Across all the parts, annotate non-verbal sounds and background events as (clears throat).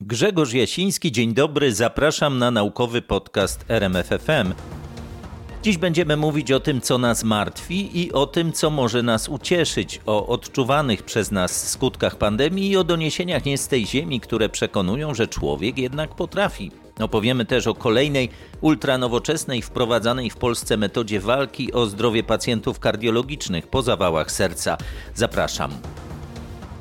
Grzegorz Jasiński, dzień dobry, zapraszam na naukowy podcast RMFFM. Dziś będziemy mówić o tym, co nas martwi i o tym, co może nas ucieszyć, o odczuwanych przez nas skutkach pandemii i o doniesieniach nie z tej ziemi, które przekonują, że człowiek jednak potrafi. Opowiemy też o kolejnej ultranowoczesnej wprowadzanej w Polsce metodzie walki o zdrowie pacjentów kardiologicznych po zawałach serca. Zapraszam.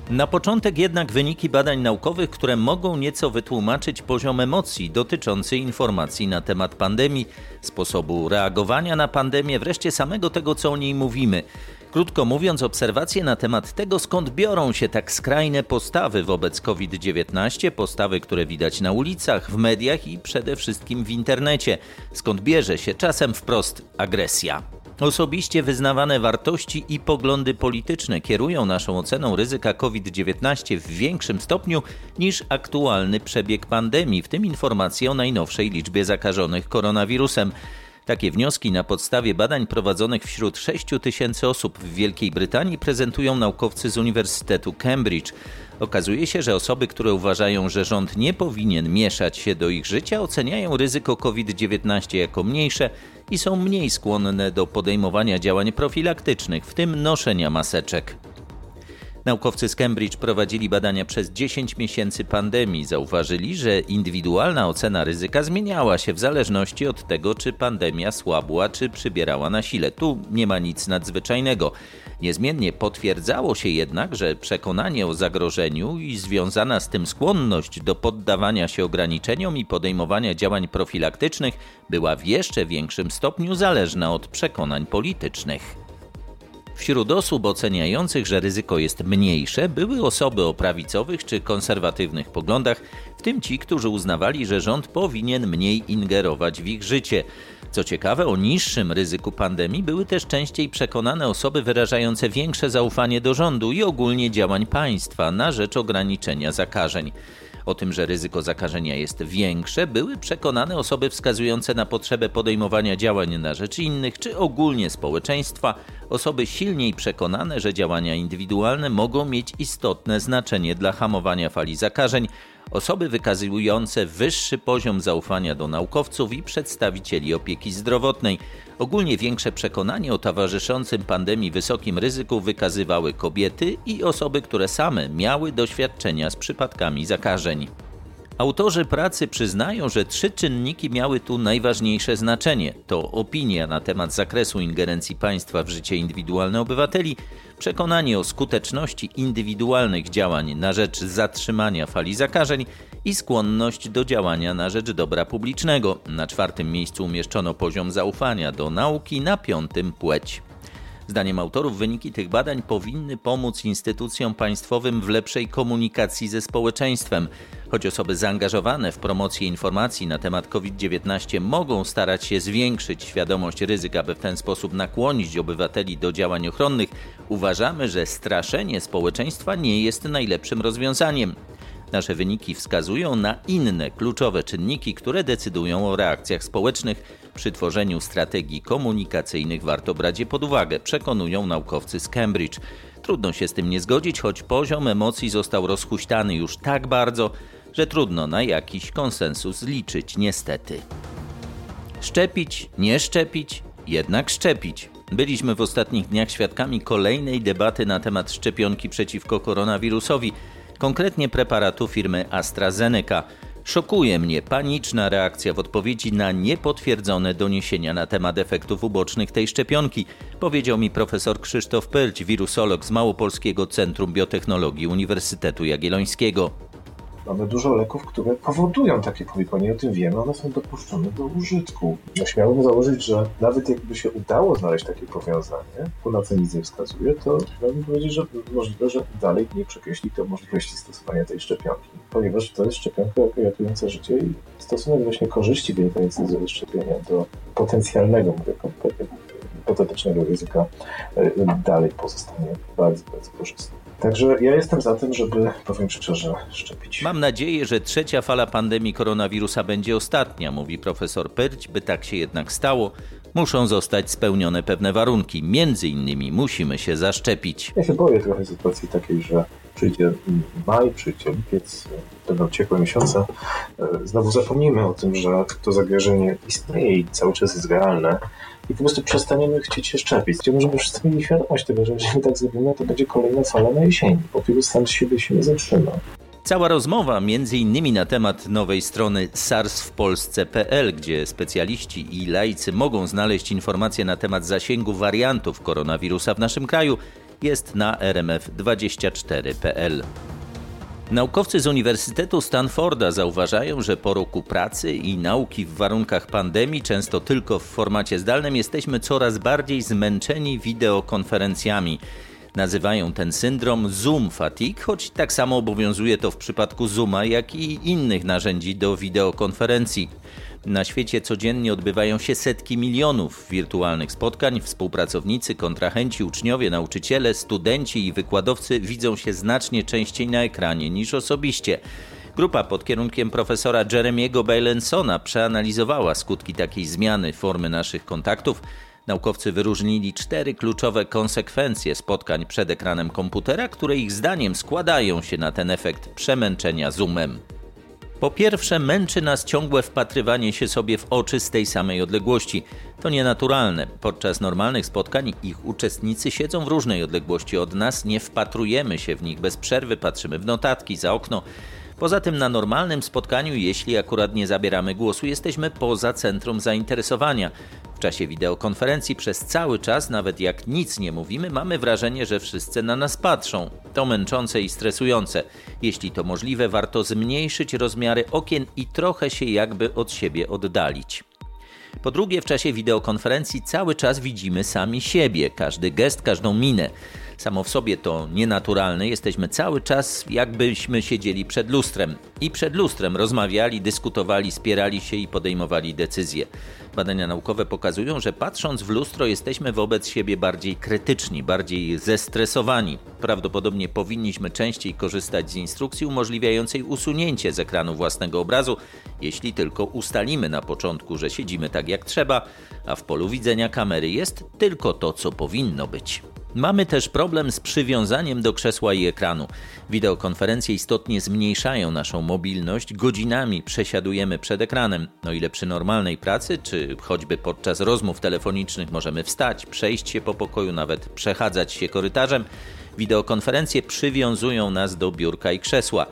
Na początek jednak wyniki badań naukowych, które mogą nieco wytłumaczyć poziom emocji dotyczący informacji na temat pandemii, sposobu reagowania na pandemię, wreszcie samego tego, co o niej mówimy. Krótko mówiąc, obserwacje na temat tego, skąd biorą się tak skrajne postawy wobec COVID-19, postawy, które widać na ulicach, w mediach i przede wszystkim w internecie, skąd bierze się czasem wprost agresja. Osobiście wyznawane wartości i poglądy polityczne kierują naszą oceną ryzyka COVID-19 w większym stopniu niż aktualny przebieg pandemii, w tym informacje o najnowszej liczbie zakażonych koronawirusem. Takie wnioski na podstawie badań prowadzonych wśród 6 tysięcy osób w Wielkiej Brytanii prezentują naukowcy z Uniwersytetu Cambridge. Okazuje się, że osoby, które uważają, że rząd nie powinien mieszać się do ich życia, oceniają ryzyko COVID-19 jako mniejsze i są mniej skłonne do podejmowania działań profilaktycznych, w tym noszenia maseczek. Naukowcy z Cambridge prowadzili badania przez 10 miesięcy pandemii. Zauważyli, że indywidualna ocena ryzyka zmieniała się w zależności od tego, czy pandemia słabła, czy przybierała na sile. Tu nie ma nic nadzwyczajnego. Niezmiennie potwierdzało się jednak, że przekonanie o zagrożeniu i związana z tym skłonność do poddawania się ograniczeniom i podejmowania działań profilaktycznych była w jeszcze większym stopniu zależna od przekonań politycznych. Wśród osób oceniających, że ryzyko jest mniejsze, były osoby o prawicowych czy konserwatywnych poglądach, w tym ci, którzy uznawali, że rząd powinien mniej ingerować w ich życie. Co ciekawe, o niższym ryzyku pandemii były też częściej przekonane osoby wyrażające większe zaufanie do rządu i ogólnie działań państwa na rzecz ograniczenia zakażeń. O tym, że ryzyko zakażenia jest większe, były przekonane osoby wskazujące na potrzebę podejmowania działań na rzecz innych czy ogólnie społeczeństwa, osoby silniej przekonane, że działania indywidualne mogą mieć istotne znaczenie dla hamowania fali zakażeń, osoby wykazujące wyższy poziom zaufania do naukowców i przedstawicieli opieki zdrowotnej. Ogólnie większe przekonanie o towarzyszącym pandemii wysokim ryzyku wykazywały kobiety i osoby, które same miały doświadczenia z przypadkami zakażeń. Autorzy pracy przyznają, że trzy czynniki miały tu najważniejsze znaczenie: to opinia na temat zakresu ingerencji państwa w życie indywidualne obywateli, przekonanie o skuteczności indywidualnych działań na rzecz zatrzymania fali zakażeń i skłonność do działania na rzecz dobra publicznego. Na czwartym miejscu umieszczono poziom zaufania do nauki, na piątym płeć. Zdaniem autorów wyniki tych badań powinny pomóc instytucjom państwowym w lepszej komunikacji ze społeczeństwem. Choć osoby zaangażowane w promocję informacji na temat COVID-19 mogą starać się zwiększyć świadomość ryzyka, by w ten sposób nakłonić obywateli do działań ochronnych, uważamy, że straszenie społeczeństwa nie jest najlepszym rozwiązaniem. Nasze wyniki wskazują na inne kluczowe czynniki, które decydują o reakcjach społecznych. Przy tworzeniu strategii komunikacyjnych warto brać je pod uwagę, przekonują naukowcy z Cambridge. Trudno się z tym nie zgodzić, choć poziom emocji został rozhuśtany już tak bardzo, że trudno na jakiś konsensus liczyć, niestety. Szczepić, nie szczepić, jednak szczepić. Byliśmy w ostatnich dniach świadkami kolejnej debaty na temat szczepionki przeciwko koronawirusowi konkretnie preparatu firmy AstraZeneca. Szokuje mnie paniczna reakcja w odpowiedzi na niepotwierdzone doniesienia na temat efektów ubocznych tej szczepionki, powiedział mi profesor Krzysztof Pelć, wirusolog z Małopolskiego Centrum Biotechnologii Uniwersytetu Jagiellońskiego. Mamy dużo leków, które powodują takie powikłania, o tym wiemy, one są dopuszczone do użytku. Ja śmiałbym założyć, że nawet jakby się udało znaleźć takie powiązanie, bo na co nic nie wskazuje, to śmiałbym powiedzieć, że możliwe, że dalej nie przekreśli to możliwości stosowania tej szczepionki, ponieważ to jest szczepionka ratująca życie i stosunek właśnie korzyści wynikających ze szczepienia do potencjalnego, mówię hipotetycznego ryzyka e, dalej pozostanie bardzo, bardzo korzystny. Także ja jestem za tym, żeby, powiem szczerze, szczepić. Mam nadzieję, że trzecia fala pandemii koronawirusa będzie ostatnia, mówi profesor Pyrć. By tak się jednak stało, muszą zostać spełnione pewne warunki. Między innymi musimy się zaszczepić. Ja się boję trochę sytuacji takiej, że przyjdzie maj, przyjdzie lipiec, będą ciepłe miesiące, e, znowu zapomnimy o tym, że to zagrożenie istnieje i cały czas jest realne i po prostu przestaniemy chcieć się szczepić. Gdzie możemy wszyscy mieli świadomość tego, że jeżeli tak zrobimy, to będzie kolejna fala na jesieni, bo wirus sam z siebie się nie zatrzyma. Cała rozmowa innymi na temat nowej strony sarswpolsce.pl, gdzie specjaliści i laicy mogą znaleźć informacje na temat zasięgu wariantów koronawirusa w naszym kraju, jest na rmf24.pl. Naukowcy z Uniwersytetu Stanforda zauważają, że po roku pracy i nauki w warunkach pandemii, często tylko w formacie zdalnym, jesteśmy coraz bardziej zmęczeni wideokonferencjami. Nazywają ten syndrom Zoom fatigue, choć tak samo obowiązuje to w przypadku Zooma, jak i innych narzędzi do wideokonferencji. Na świecie codziennie odbywają się setki milionów wirtualnych spotkań. Współpracownicy, kontrahenci, uczniowie, nauczyciele, studenci i wykładowcy widzą się znacznie częściej na ekranie niż osobiście. Grupa pod kierunkiem profesora Jeremiego Bailensona przeanalizowała skutki takiej zmiany formy naszych kontaktów. Naukowcy wyróżnili cztery kluczowe konsekwencje spotkań przed ekranem komputera, które ich zdaniem składają się na ten efekt przemęczenia zoomem. Po pierwsze, męczy nas ciągłe wpatrywanie się sobie w oczy z tej samej odległości. To nienaturalne. Podczas normalnych spotkań ich uczestnicy siedzą w różnej odległości od nas, nie wpatrujemy się w nich bez przerwy, patrzymy w notatki, za okno. Poza tym na normalnym spotkaniu, jeśli akurat nie zabieramy głosu, jesteśmy poza centrum zainteresowania. W czasie wideokonferencji przez cały czas, nawet jak nic nie mówimy, mamy wrażenie, że wszyscy na nas patrzą. To męczące i stresujące. Jeśli to możliwe, warto zmniejszyć rozmiary okien i trochę się jakby od siebie oddalić. Po drugie, w czasie wideokonferencji cały czas widzimy sami siebie, każdy gest, każdą minę. Samo w sobie to nienaturalne, jesteśmy cały czas jakbyśmy siedzieli przed lustrem. I przed lustrem rozmawiali, dyskutowali, spierali się i podejmowali decyzje. Badania naukowe pokazują, że patrząc w lustro jesteśmy wobec siebie bardziej krytyczni, bardziej zestresowani. Prawdopodobnie powinniśmy częściej korzystać z instrukcji umożliwiającej usunięcie z ekranu własnego obrazu, jeśli tylko ustalimy na początku, że siedzimy tak jak trzeba, a w polu widzenia kamery jest tylko to, co powinno być. Mamy też problem z przywiązaniem do krzesła i ekranu. Wideokonferencje istotnie zmniejszają naszą mobilność, godzinami przesiadujemy przed ekranem. No ile przy normalnej pracy, czy choćby podczas rozmów telefonicznych możemy wstać, przejść się po pokoju, nawet przechadzać się korytarzem, wideokonferencje przywiązują nas do biurka i krzesła.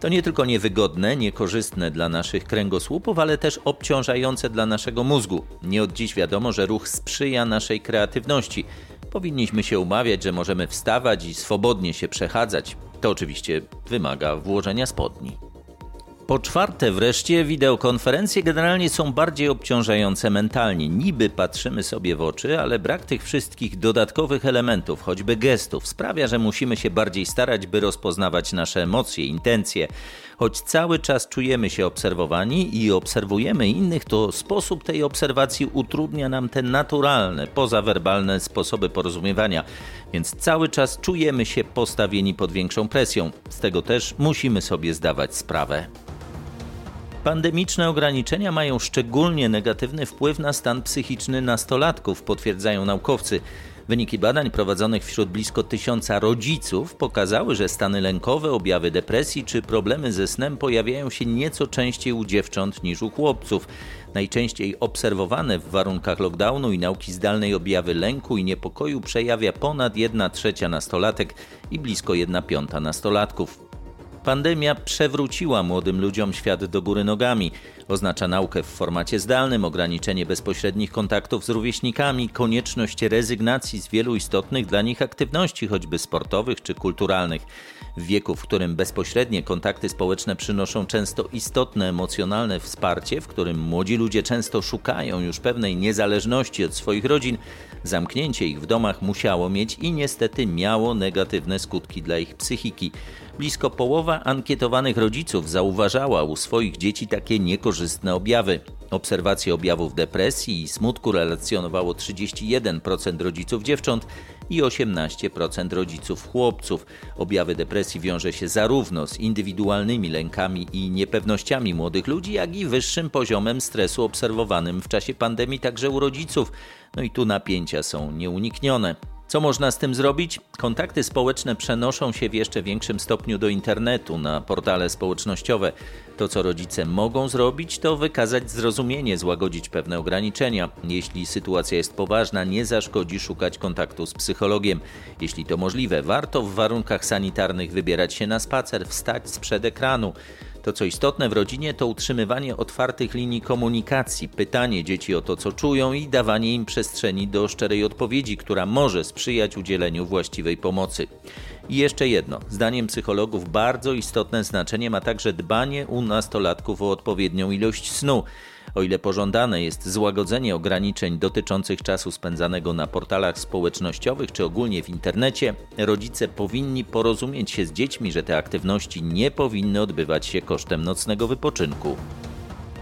To nie tylko niewygodne, niekorzystne dla naszych kręgosłupów, ale też obciążające dla naszego mózgu. Nie od dziś wiadomo, że ruch sprzyja naszej kreatywności. Powinniśmy się umawiać, że możemy wstawać i swobodnie się przechadzać. To oczywiście wymaga włożenia spodni. Po czwarte wreszcie, wideokonferencje generalnie są bardziej obciążające mentalnie. Niby patrzymy sobie w oczy, ale brak tych wszystkich dodatkowych elementów, choćby gestów, sprawia, że musimy się bardziej starać, by rozpoznawać nasze emocje, intencje. Choć cały czas czujemy się obserwowani i obserwujemy innych, to sposób tej obserwacji utrudnia nam te naturalne, pozawerbalne sposoby porozumiewania, więc cały czas czujemy się postawieni pod większą presją. Z tego też musimy sobie zdawać sprawę. Pandemiczne ograniczenia mają szczególnie negatywny wpływ na stan psychiczny nastolatków, potwierdzają naukowcy. Wyniki badań prowadzonych wśród blisko tysiąca rodziców pokazały, że stany lękowe, objawy depresji czy problemy ze snem pojawiają się nieco częściej u dziewcząt niż u chłopców. Najczęściej obserwowane w warunkach lockdownu i nauki zdalnej objawy lęku i niepokoju przejawia ponad 1 trzecia nastolatek i blisko 1 piąta nastolatków. Pandemia przewróciła młodym ludziom świat do góry nogami. Oznacza naukę w formacie zdalnym, ograniczenie bezpośrednich kontaktów z rówieśnikami, konieczność rezygnacji z wielu istotnych dla nich aktywności, choćby sportowych czy kulturalnych. W wieku, w którym bezpośrednie kontakty społeczne przynoszą często istotne emocjonalne wsparcie, w którym młodzi ludzie często szukają już pewnej niezależności od swoich rodzin, zamknięcie ich w domach musiało mieć i niestety miało negatywne skutki dla ich psychiki. Blisko połowa ankietowanych rodziców zauważała u swoich dzieci takie niekorzystne objawy. Obserwacje objawów depresji i smutku relacjonowało 31% rodziców dziewcząt i 18% rodziców chłopców. Objawy depresji wiąże się zarówno z indywidualnymi lękami i niepewnościami młodych ludzi, jak i wyższym poziomem stresu obserwowanym w czasie pandemii także u rodziców. No i tu napięcia są nieuniknione. Co można z tym zrobić? Kontakty społeczne przenoszą się w jeszcze większym stopniu do internetu, na portale społecznościowe. To, co rodzice mogą zrobić, to wykazać zrozumienie, złagodzić pewne ograniczenia. Jeśli sytuacja jest poważna, nie zaszkodzi szukać kontaktu z psychologiem. Jeśli to możliwe, warto w warunkach sanitarnych wybierać się na spacer, wstać sprzed ekranu. To, co istotne w rodzinie, to utrzymywanie otwartych linii komunikacji, pytanie dzieci o to, co czują i dawanie im przestrzeni do szczerej odpowiedzi, która może sprzyjać udzieleniu właściwej pomocy. I jeszcze jedno. Zdaniem psychologów bardzo istotne znaczenie ma także dbanie u nastolatków o odpowiednią ilość snu. O ile pożądane jest złagodzenie ograniczeń dotyczących czasu spędzanego na portalach społecznościowych czy ogólnie w internecie, rodzice powinni porozumieć się z dziećmi, że te aktywności nie powinny odbywać się kosztem nocnego wypoczynku.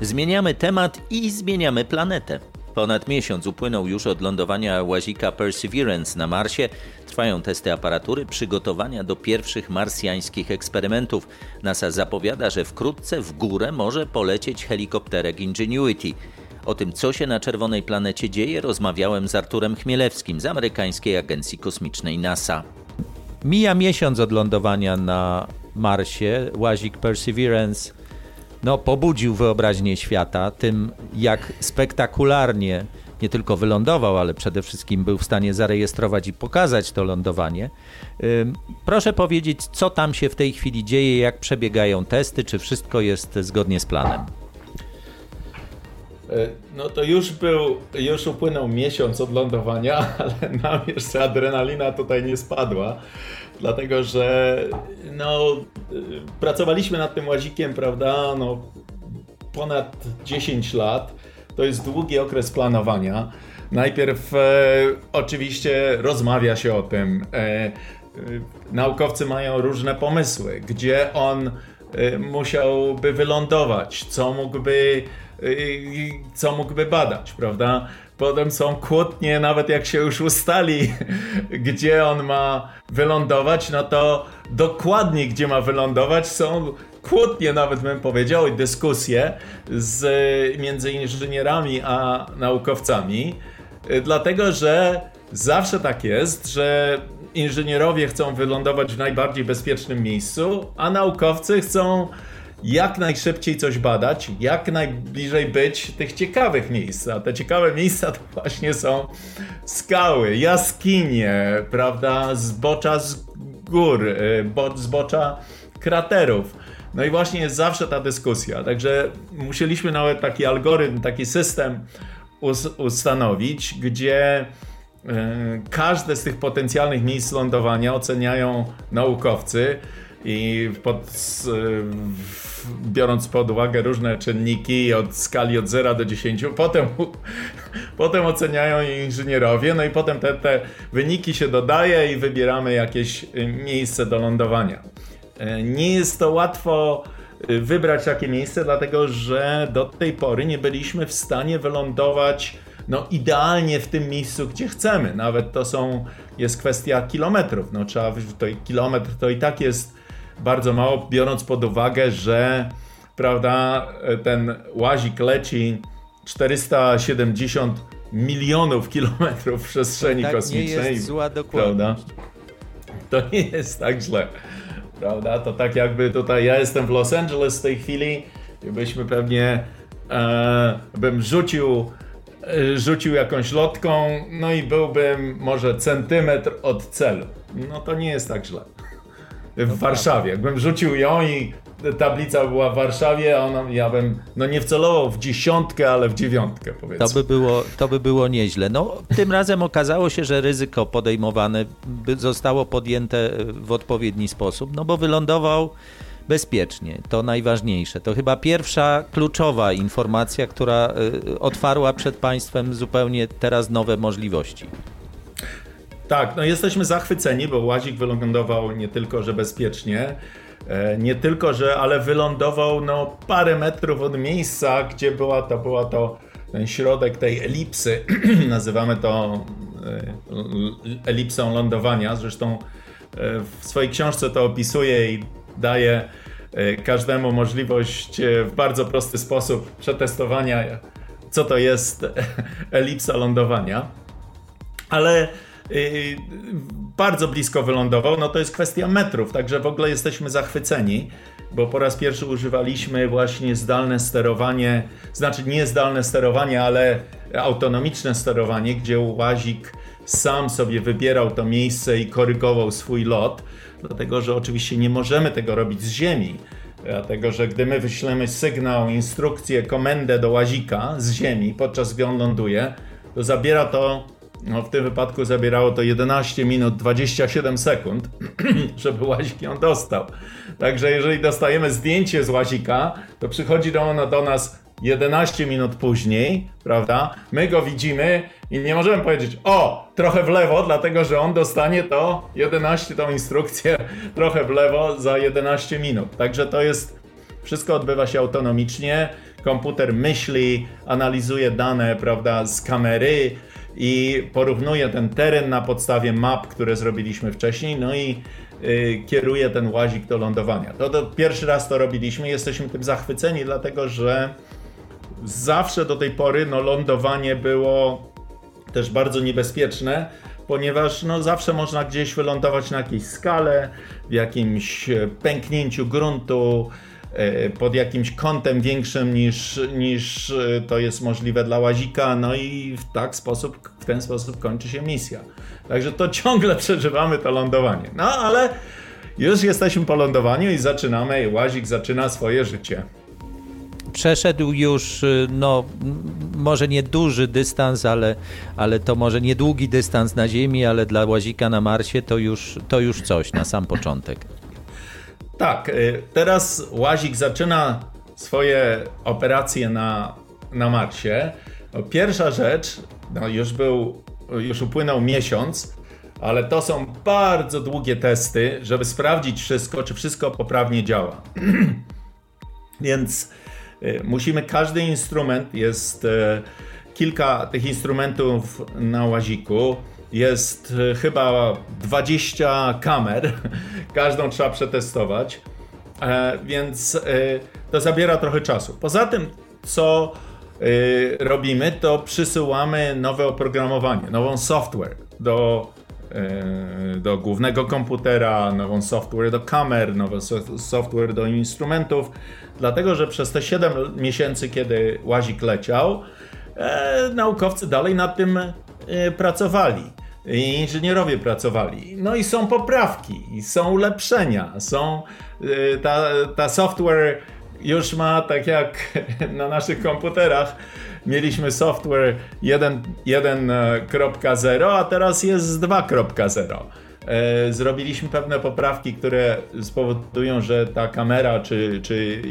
Zmieniamy temat i zmieniamy planetę. Ponad miesiąc upłynął już od lądowania łazika Perseverance na Marsie. Trwają testy aparatury, przygotowania do pierwszych marsjańskich eksperymentów. NASA zapowiada, że wkrótce w górę może polecieć helikopterek Ingenuity. O tym, co się na czerwonej planecie dzieje, rozmawiałem z Arturem Chmielewskim z amerykańskiej agencji kosmicznej NASA. Mija miesiąc od lądowania na Marsie. Łazik Perseverance no, pobudził wyobraźnię świata tym, jak spektakularnie nie tylko wylądował, ale przede wszystkim był w stanie zarejestrować i pokazać to lądowanie. Proszę powiedzieć, co tam się w tej chwili dzieje, jak przebiegają testy, czy wszystko jest zgodnie z planem? E, no to już był, już upłynął miesiąc od lądowania, (laughs) ale nam jeszcze adrenalina tutaj nie spadła dlatego że no, pracowaliśmy nad tym łazikiem, prawda, no, ponad 10 lat. To jest długi okres planowania. Najpierw e, oczywiście rozmawia się o tym. E, e, naukowcy mają różne pomysły, gdzie on e, musiałby wylądować, co mógłby, e, co mógłby badać, prawda? Potem są kłótnie, nawet jak się już ustali, (laughs) gdzie on ma wylądować, no to dokładnie gdzie ma wylądować są kłótnie nawet bym powiedział i dyskusje z, między inżynierami a naukowcami, dlatego że zawsze tak jest, że inżynierowie chcą wylądować w najbardziej bezpiecznym miejscu, a naukowcy chcą jak najszybciej coś badać, jak najbliżej być tych ciekawych miejsc. A te ciekawe miejsca to właśnie są skały, jaskinie, prawda, zbocza z gór, y, zbocza kraterów. No i właśnie jest zawsze ta dyskusja. Także musieliśmy nawet taki algorytm, taki system ustanowić, gdzie y, każde z tych potencjalnych miejsc lądowania oceniają naukowcy i pod, biorąc pod uwagę różne czynniki od skali od 0 do 10, potem, (laughs) potem oceniają inżynierowie, no i potem te, te wyniki się dodaje i wybieramy jakieś y, miejsce do lądowania. E, nie jest to łatwo y, wybrać takie miejsce, dlatego że do tej pory nie byliśmy w stanie wylądować no idealnie w tym miejscu, gdzie chcemy. Nawet to są, jest kwestia kilometrów. No trzeba, to kilometr to i tak jest bardzo mało, biorąc pod uwagę, że prawda, ten łazik leci 470 milionów kilometrów przestrzeni tak kosmicznej. Nie jest zła dokładność. To nie jest tak źle. Prawda? To tak jakby tutaj ja jestem w Los Angeles w tej chwili i byśmy pewnie e, bym rzucił e, rzucił jakąś lotką, no i byłbym może centymetr od celu. No to nie jest tak źle w no Warszawie. Jakbym rzucił ją i tablica była w Warszawie, a ona, ja bym no nie wcelował w dziesiątkę, ale w dziewiątkę powiedzmy. To by było, to by było nieźle. No, tym razem okazało się, że ryzyko podejmowane zostało podjęte w odpowiedni sposób, no bo wylądował bezpiecznie. To najważniejsze. To chyba pierwsza kluczowa informacja, która y, otwarła przed Państwem zupełnie teraz nowe możliwości. Tak, no jesteśmy zachwyceni, bo łazik wylądował nie tylko, że bezpiecznie, e, nie tylko, że, ale wylądował no, parę metrów od miejsca, gdzie była to, była to ten środek tej elipsy, (clears throat) nazywamy to e, elipsą lądowania, zresztą e, w swojej książce to opisuje i daje każdemu możliwość w bardzo prosty sposób przetestowania, co to jest (laughs) elipsa lądowania. Ale bardzo blisko wylądował, no to jest kwestia metrów, także w ogóle jesteśmy zachwyceni, bo po raz pierwszy używaliśmy właśnie zdalne sterowanie, znaczy nie zdalne sterowanie, ale autonomiczne sterowanie, gdzie łazik sam sobie wybierał to miejsce i korygował swój lot, dlatego że oczywiście nie możemy tego robić z ziemi. Dlatego, że gdy my wyślemy sygnał, instrukcję, komendę do łazika z ziemi, podczas gdy on ląduje, to zabiera to, no w tym wypadku zabierało to 11 minut 27 sekund, (clears throat) żeby łazik ją dostał. Także jeżeli dostajemy zdjęcie z łazika, to przychodzi ono do nas 11 minut później, prawda? My go widzimy i nie możemy powiedzieć, o, trochę w lewo, dlatego że on dostanie to 11, tą instrukcję (laughs) trochę w lewo za 11 minut. Także to jest, wszystko odbywa się autonomicznie. Komputer myśli, analizuje dane, prawda, z kamery i porównuje ten teren na podstawie map, które zrobiliśmy wcześniej, no i y, kieruje ten łazik do lądowania. To, to pierwszy raz to robiliśmy, jesteśmy tym zachwyceni, dlatego że zawsze do tej pory no, lądowanie było też bardzo niebezpieczne, ponieważ no, zawsze można gdzieś wylądować na jakiejś skale, w jakimś e, pęknięciu gruntu, pod jakimś kątem większym niż, niż e, to jest możliwe dla łazika, no i w, tak sposób, w ten sposób kończy się misja. Także to (laughs) ciągle przeżywamy to lądowanie. No ale już jesteśmy po lądowaniu i zaczynamy, łazik zaczyna swoje życie przeszedł już, y, no, może nie duży dystans, ale, ale to może niedługi dystans na Ziemi, ale dla łazika na Marsie to już, to już coś na sam początek. Tak, y, teraz łazik zaczyna swoje operacje na, na Marsie. Pierwsza rzecz, no już był, już upłynął miesiąc, ale to są bardzo długie testy, żeby sprawdzić wszystko, czy wszystko poprawnie działa. (clears throat) Więc E, musimy, każdy instrument, jest e, kilka tych instrumentów na łaziku, jest e, chyba 20 kamer, (laughs) każdą trzeba przetestować, więc to zabiera trochę czasu. Poza tym, co robimy, to przysyłamy nowe oprogramowanie, nową software do, do głównego komputera, nową software do kamer, nowy software do instrumentów, Dlatego, że przez te 7 miesięcy, kiedy łazik leciał, e, naukowcy dalej nad tym e, pracowali. Inżynierowie pracowali. No i są poprawki, są ulepszenia, są e, ta, ta software już ma tak jak (laughs) na naszych komputerach. Mieliśmy software 1.0, a teraz jest 2.0. E, zrobiliśmy pewne poprawki, które spowodują, że ta kamera czy, czy,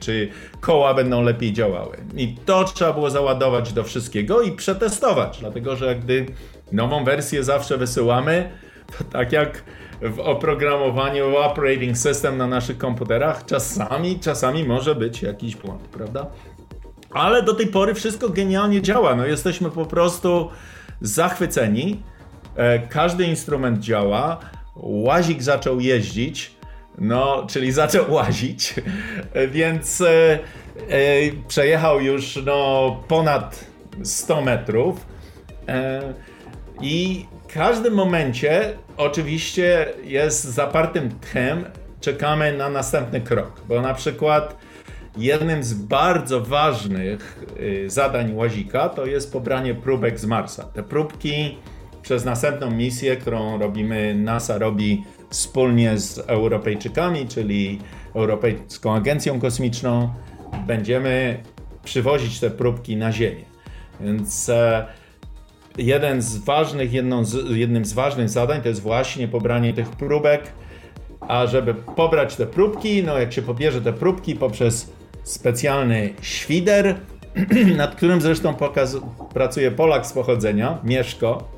czy koła będą lepiej działały. I to trzeba było załadować do wszystkiego i przetestować, dlatego że gdy nową wersję zawsze wysyłamy, to tak jak w oprogramowaniu w operating system na naszych komputerach, czasami, czasami może być jakiś błąd, prawda? Ale do tej pory wszystko genialnie działa. No jesteśmy po prostu zachwyceni. E, każdy instrument działa, łazik zaczął jeździć, no, czyli zaczął (laughs) łazić, więc e, e, przejechał już no, ponad 100 metrów. E, i w każdym momencie oczywiście jest zapartym tchem, czekamy na następny krok, bo na przykład jednym z bardzo ważnych y, zadań łazika to jest pobranie próbek z Marsa. Te próbki przez następną misję, którą robimy, NASA robi wspólnie z Europejczykami, czyli Europejską Agencją Kosmiczną, będziemy przywozić te próbki na Ziemię. Więc e, jeden z ważnych, z, jednym z ważnych zadań to jest właśnie pobranie tych próbek, a żeby pobrać te próbki, no jak się pobierze te próbki poprzez specjalny świder, (clears throat) nad którym zresztą pracuje Polak z pochodzenia, Mieszko,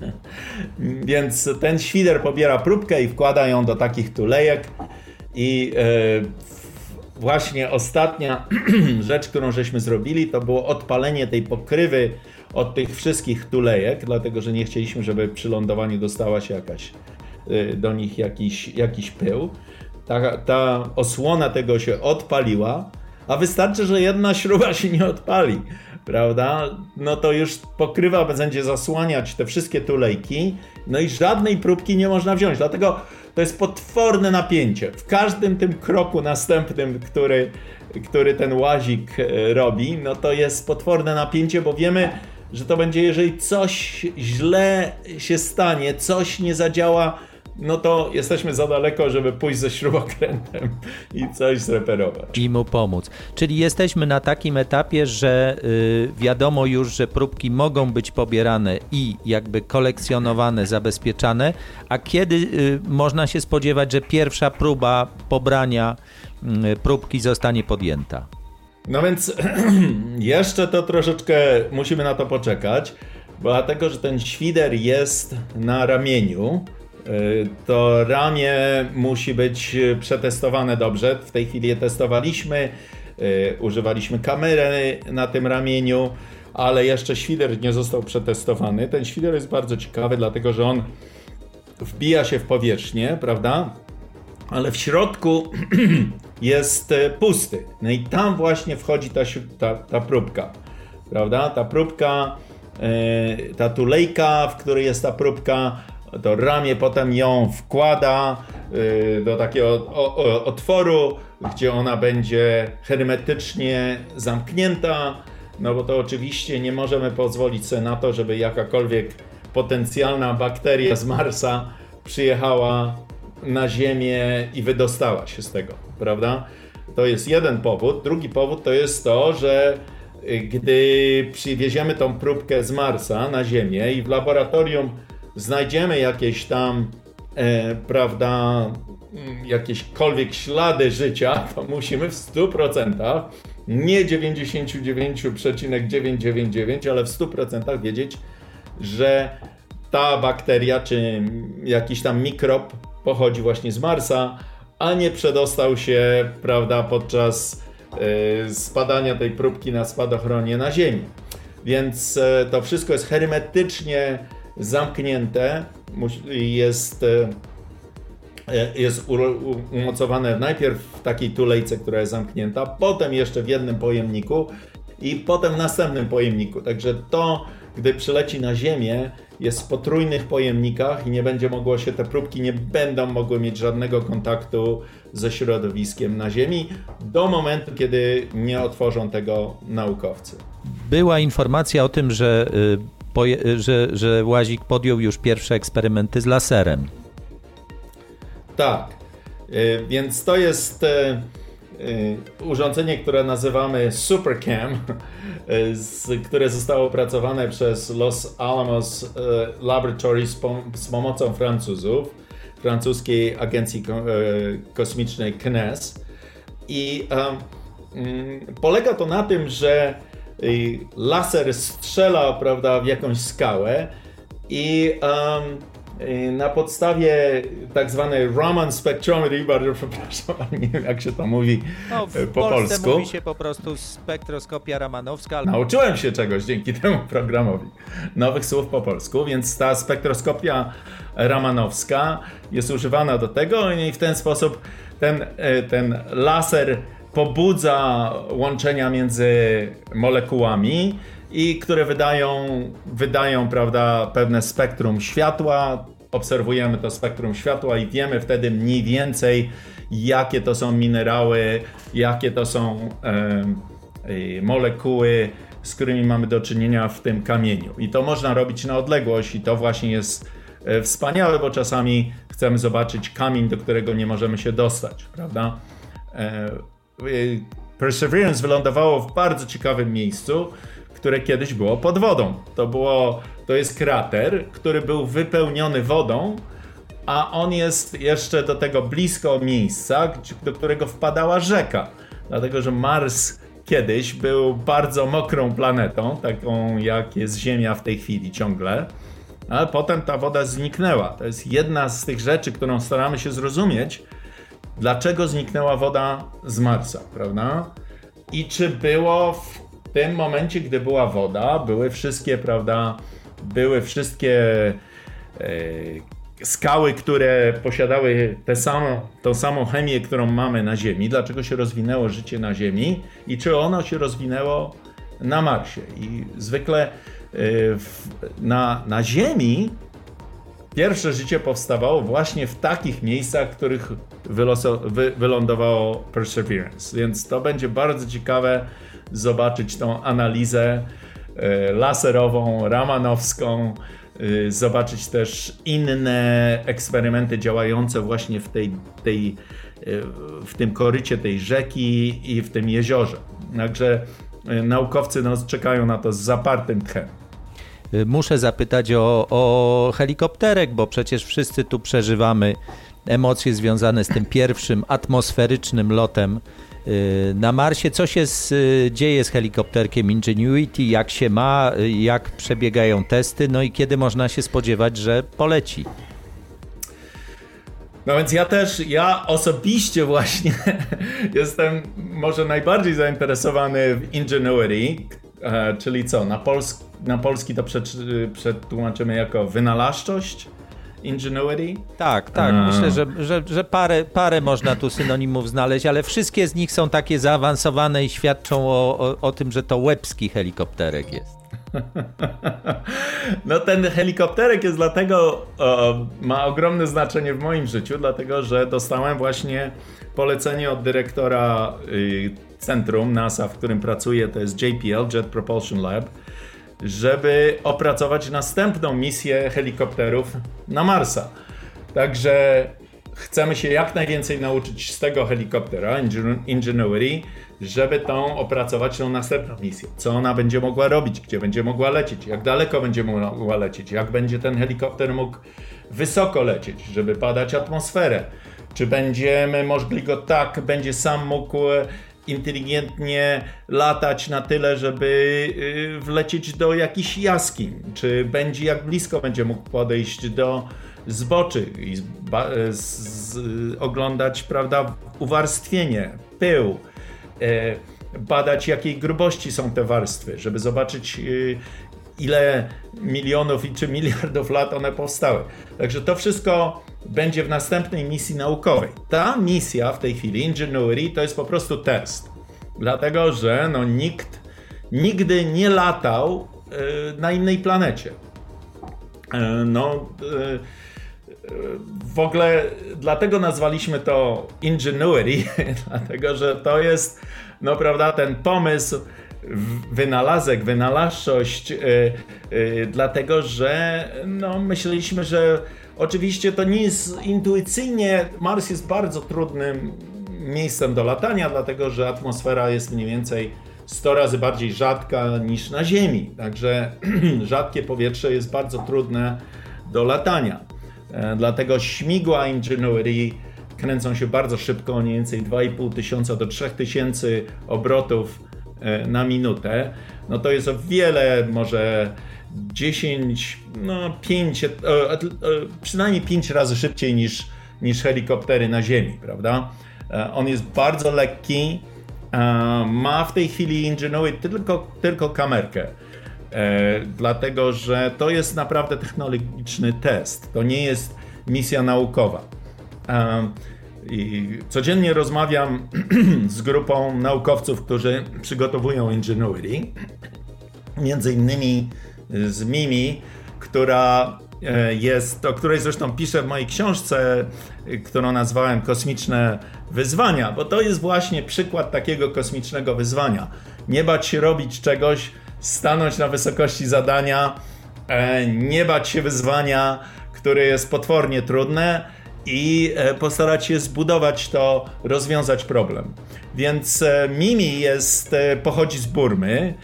(laughs) Więc ten świder pobiera próbkę i wkłada ją do takich tulejek i e, właśnie ostatnia (clears throat) rzecz, którą żeśmy zrobili, to było odpalenie tej pokrywy od tych wszystkich tulejek, dlatego że nie chcieliśmy, żeby przy lądowaniu dostała się jakaś e, do nich jakiś, jakiś pył. Ta, ta osłona tego się odpaliła, a wystarczy, że jedna śruba się nie odpali. Prawda? No to już pokrywa będzie zasłaniać te wszystkie tulejki, no i żadnej próbki nie można wziąć. Dlatego to jest potworne napięcie. W każdym tym kroku następnym, który, który ten łazik e, robi, no to jest potworne napięcie, bo wiemy, że to będzie, jeżeli coś źle się stanie, coś nie zadziała no to jesteśmy za daleko, żeby pójść ze śrubokrętem i coś zreperować. I mu pomóc. Czyli jesteśmy na takim etapie, że y, wiadomo już, że próbki mogą być pobierane i jakby kolekcjonowane, zabezpieczane, a kiedy y, można się spodziewać, że pierwsza próba pobrania y, próbki zostanie podjęta? No więc (clears throat) jeszcze to troszeczkę musimy na to poczekać, dlatego że ten świder jest na ramieniu to ramię musi być przetestowane dobrze. W tej chwili je testowaliśmy, y, używaliśmy kamery na tym ramieniu, ale jeszcze świder nie został przetestowany. Ten świder jest bardzo ciekawy, dlatego że on wbija się w powierzchnię, prawda? Ale w środku (clears throat) jest y, pusty. No i tam właśnie wchodzi ta, ta, ta próbka, prawda? Ta próbka, ta tulejka, w której jest ta próbka, to ramię potem ją wkłada y, do takiego otworu, gdzie ona będzie hermetycznie zamknięta, no bo to oczywiście nie możemy pozwolić sobie na to, żeby jakakolwiek potencjalna bakteria z Marsa przyjechała na Ziemię i wydostała się z tego, prawda? To jest jeden powód. Drugi powód to jest to, że y, gdy przywieziemy tą próbkę z Marsa na Ziemię i w laboratorium znajdziemy jakieś tam, e, prawda, jakiekolwiek ślady życia, to musimy w 100%, nie 99,999, ale w 100% wiedzieć, że ta bakteria czy jakiś tam mikrob pochodzi właśnie z Marsa, a nie przedostał się, prawda, podczas y, spadania tej próbki na spadochronie na Ziemi. Więc y, to wszystko jest hermetycznie zamknięte, jest, e, jest umocowane najpierw w takiej tulejce, która jest zamknięta, potem jeszcze w jednym pojemniku i potem w następnym pojemniku. Także to, gdy przyleci na Ziemię, jest w potrójnych pojemnikach i nie będzie mogło się, te próbki nie będą mogły mieć żadnego kontaktu ze środowiskiem na Ziemi do momentu, kiedy nie otworzą tego naukowcy. Była informacja o tym, że y, że, że Łazik podjął już pierwsze eksperymenty z laserem. Tak, y, więc to jest y, y, urządzenie, które nazywamy SuperCam, które zostało opracowane przez Los Alamos Laboratory z pomocą Francuzów, francuskiej agencji kosmicznej CNES. I um, polega to na tym, że laser strzela prawda, w jakąś skałę i um, na podstawie tak zwanej Raman Spectrometry, bardzo przepraszam, (laughs) nie wiem jak się to mówi no, w po polsku. mówi się po prostu spektroskopia ramanowska. Ale... Nauczyłem się czegoś dzięki temu programowi, nowych słów po polsku, więc ta spektroskopia ramanowska jest używana do tego i w ten sposób ten, e, ten laser pobudza łączenia między molekułami i które wydają, wydają prawda, pewne spektrum światła. Obserwujemy to spektrum światła i wiemy wtedy mniej więcej, jakie to są minerały, jakie to są e, molekuły, z którymi mamy do czynienia w tym kamieniu. I to można robić na odległość, i to właśnie jest e, wspaniałe, bo czasami chcemy zobaczyć kamień, do którego nie możemy się dostać, prawda? E, Perseverance wylądowało w bardzo ciekawym miejscu, które kiedyś było pod wodą. To, było, to jest krater, który był wypełniony wodą, a on jest jeszcze do tego blisko miejsca, do którego wpadała rzeka. Dlatego, że Mars kiedyś był bardzo mokrą planetą, taką jak jest Ziemia w tej chwili ciągle, ale potem ta woda zniknęła. To jest jedna z tych rzeczy, którą staramy się zrozumieć, dlaczego zniknęła woda z Marsa, prawda? I czy było w tym momencie, gdy była woda, były wszystkie, prawda, były wszystkie e, skały, które posiadały tę samą, tą samą chemię, którą mamy na Ziemi, dlaczego się rozwinęło życie na Ziemi i czy ono się rozwinęło na Marsie. I zwykle e, w, na, na Ziemi pierwsze życie powstawało właśnie w takich miejscach, w których wy, wylądowało Perseverance. Więc to będzie bardzo ciekawe zobaczyć tą analizę e, laserową, ramanowską, e, zobaczyć też inne eksperymenty działające właśnie w tej, tej w tym korycie tej rzeki i w tym jeziorze. Także e, naukowcy nas czekają na to z zapartym tchem. Muszę zapytać o, o helikopterek, bo przecież wszyscy tu przeżywamy emocje związane z tym pierwszym atmosferycznym lotem e, na Marsie. Co się z, e, dzieje z helikopterkiem Ingenuity? Jak się ma? Jak przebiegają testy? No i kiedy można się spodziewać, że poleci? No więc ja też, ja osobiście właśnie (laughs) jestem może najbardziej zainteresowany w Ingenuity, e, czyli co, na, pols na polski to przetłumaczymy jako wynalazczość? Ingenuity? Tak, tak. A. Myślę, że, że, że parę, parę można tu synonimów znaleźć, ale wszystkie z nich są takie zaawansowane i świadczą o, o, o tym, że to łebski helikopterek jest. (laughs) No ten helikopterek jest dlatego, o, ma ogromne znaczenie w moim życiu, dlatego że dostałem właśnie polecenie od dyrektora y, centrum NASA, w którym pracuję, to jest JPL, Jet Propulsion Lab, żeby opracować następną misję helikopterów na Marsa. Także chcemy się jak najwięcej nauczyć z tego helikoptera Ingenuity, żeby tą opracować tą następną misję. Co ona będzie mogła robić, gdzie będzie mogła lecieć, jak daleko będzie mogła lecieć, jak będzie ten helikopter mógł wysoko lecieć, żeby badać atmosferę. Czy będziemy mogli go tak, będzie sam mógł e, inteligentnie latać na tyle, żeby e, wlecieć do jakichś jaskiń? Czy będzie, jak blisko będzie mógł podejść do zboczy i z, z, oglądać, prawda, uwarstwienie, pył, e, badać jakiej grubości są te warstwy, żeby zobaczyć e, ile milionów i czy miliardów lat one powstały. Także to wszystko będzie w następnej misji naukowej. Ta misja w tej chwili, Ingenuity, to jest po prostu test. Dlatego, że no, nikt nigdy nie latał e, na innej planecie. No, w ogóle dlatego nazwaliśmy to Ingenuity, (laughs) dlatego że to jest, no prawda, ten pomysł, wynalazek, wynalazczość, yy, yy, dlatego że no, myśleliśmy, że oczywiście to nie jest intuicyjnie, Mars jest bardzo trudnym miejscem do latania, dlatego że atmosfera jest mniej więcej 100 razy bardziej rzadka niż na Ziemi, także (clears throat) rzadkie powietrze jest bardzo trudne do latania. E, dlatego śmigła Ingenuity kręcą się bardzo szybko, mniej więcej 2,5 tysiąca do 3 tysięcy obrotów e, na minutę. No to jest o wiele, może 10, no 5, e, przynajmniej 5 razy szybciej niż, niż helikoptery na Ziemi, prawda? On jest bardzo lekki, ma w tej chwili Ingenuity tylko, tylko kamerkę. E, dlatego że to jest naprawdę technologiczny test. To nie jest misja naukowa. E, i codziennie rozmawiam (clears throat) z grupą naukowców, którzy przygotowują Ingenuity. Między innymi z Mimi, która e, jest, o której zresztą piszę w mojej książce, którą nazwałem Kosmiczne Wyzwania, bo to jest właśnie przykład takiego kosmicznego wyzwania. Nie bać się robić czegoś, stanąć na wysokości zadania, e, nie bać się wyzwania, które jest potwornie trudne i e, postarać się zbudować to, rozwiązać problem. Więc e, Mimi jest, pochodzi z Burmy.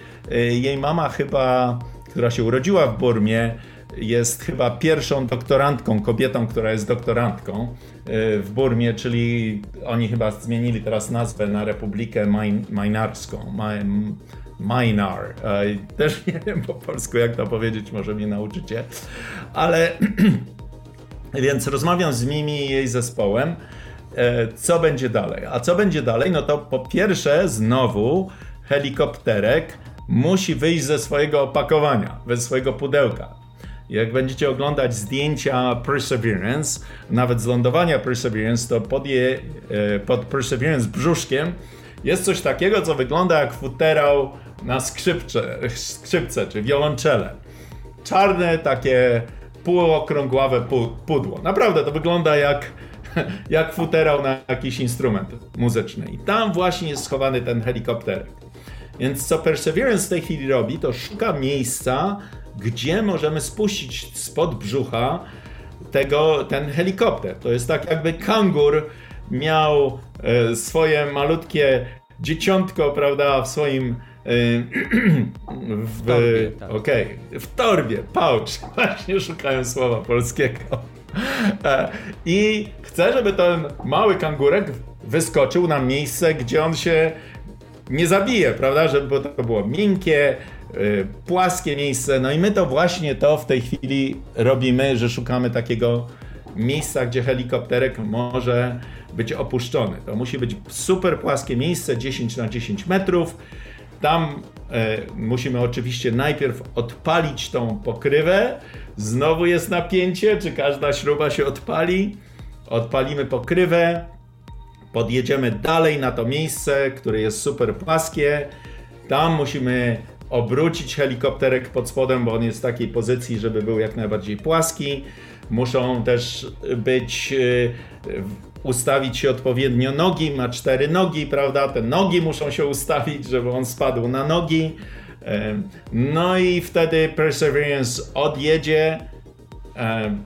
Jej mama chyba, która się urodziła w Burmie, jest chyba pierwszą doktorantką, kobietą, która jest doktorantką w Burmie, czyli oni chyba zmienili teraz nazwę na Republikę Majnarską. Minar. Też (laughs) nie wiem po polsku, jak to powiedzieć, może mnie nauczycie. Ale (clears throat) więc rozmawiam z Mimi i jej zespołem. E, co będzie dalej? A co będzie dalej? No to po pierwsze, znowu helikopterek musi wyjść ze swojego opakowania, ze swojego pudełka. Jak będziecie oglądać zdjęcia Perseverance, nawet z lądowania Perseverance, to pod, je, e, pod Perseverance brzuszkiem jest coś takiego, co wygląda jak futerał na skrzypcze, skrzypce czy wiolonczele. Czarne takie półokrągławe pudło. Naprawdę to wygląda jak, (laughs) jak futerał na jakiś instrument muzyczny. I tam właśnie jest schowany ten helikopterek. Więc co Perseverance w tej chwili robi, to szuka miejsca, gdzie możemy spuścić spod brzucha tego, ten helikopter. To jest tak jakby kangur miał e, swoje malutkie dzieciątko, prawda, w swoim (clears throat) w, torbie, tak. okay, w torbie, pouch, (laughs) właśnie szukają słowa polskiego. E, I chcę, żeby ten mały kangurek wyskoczył na miejsce, gdzie on się nie zabije, prawda? Żeby to było miękkie, y, płaskie miejsce. No i my to właśnie to w tej chwili robimy, że szukamy takiego miejsca, gdzie helikopterek może być opuszczony. To musi być super płaskie miejsce, 10 na 10 metrów. Tam e, musimy oczywiście najpierw odpalić tą pokrywę. Znowu jest napięcie, czy każda śruba się odpali. Odpalimy pokrywę, podjedziemy dalej na to miejsce, które jest super płaskie. Tam musimy obrócić helikopterek pod spodem, bo on jest w takiej pozycji, żeby był jak najbardziej płaski. Muszą też być, e, ustawić się odpowiednio nogi, ma cztery nogi, prawda? Te nogi muszą się ustawić, żeby on spadł na nogi. No i wtedy Perseverance odjedzie,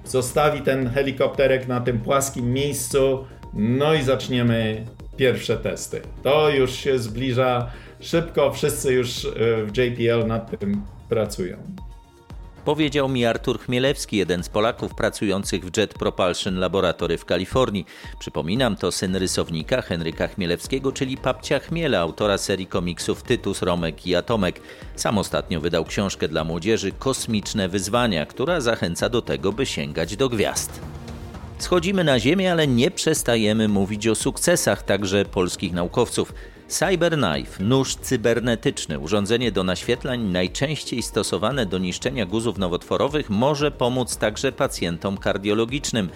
zostawi ten helikopterek na tym płaskim miejscu, no i zaczniemy pierwsze testy. To już się zbliża szybko, wszyscy już e, w JPL nad tym pracują. Powiedział mi Artur Chmielewski, jeden z Polaków pracujących w Jet Propulsion Laboratory w Kalifornii. Przypominam, to syn rysownika Henryka Chmielewskiego, czyli papcia Chmiela, autora serii komiksów Tytus, Romek i Atomek. Sam ostatnio wydał książkę dla młodzieży Kosmiczne Wyzwania, która zachęca do tego, by sięgać do gwiazd. Schodzimy na Ziemię, ale nie przestajemy mówić o sukcesach także polskich naukowców. Cyberknife, nóż cybernetyczny, urządzenie do naświetlań najczęściej stosowane do niszczenia guzów nowotworowych, może pomóc także pacjentom kardiologicznym.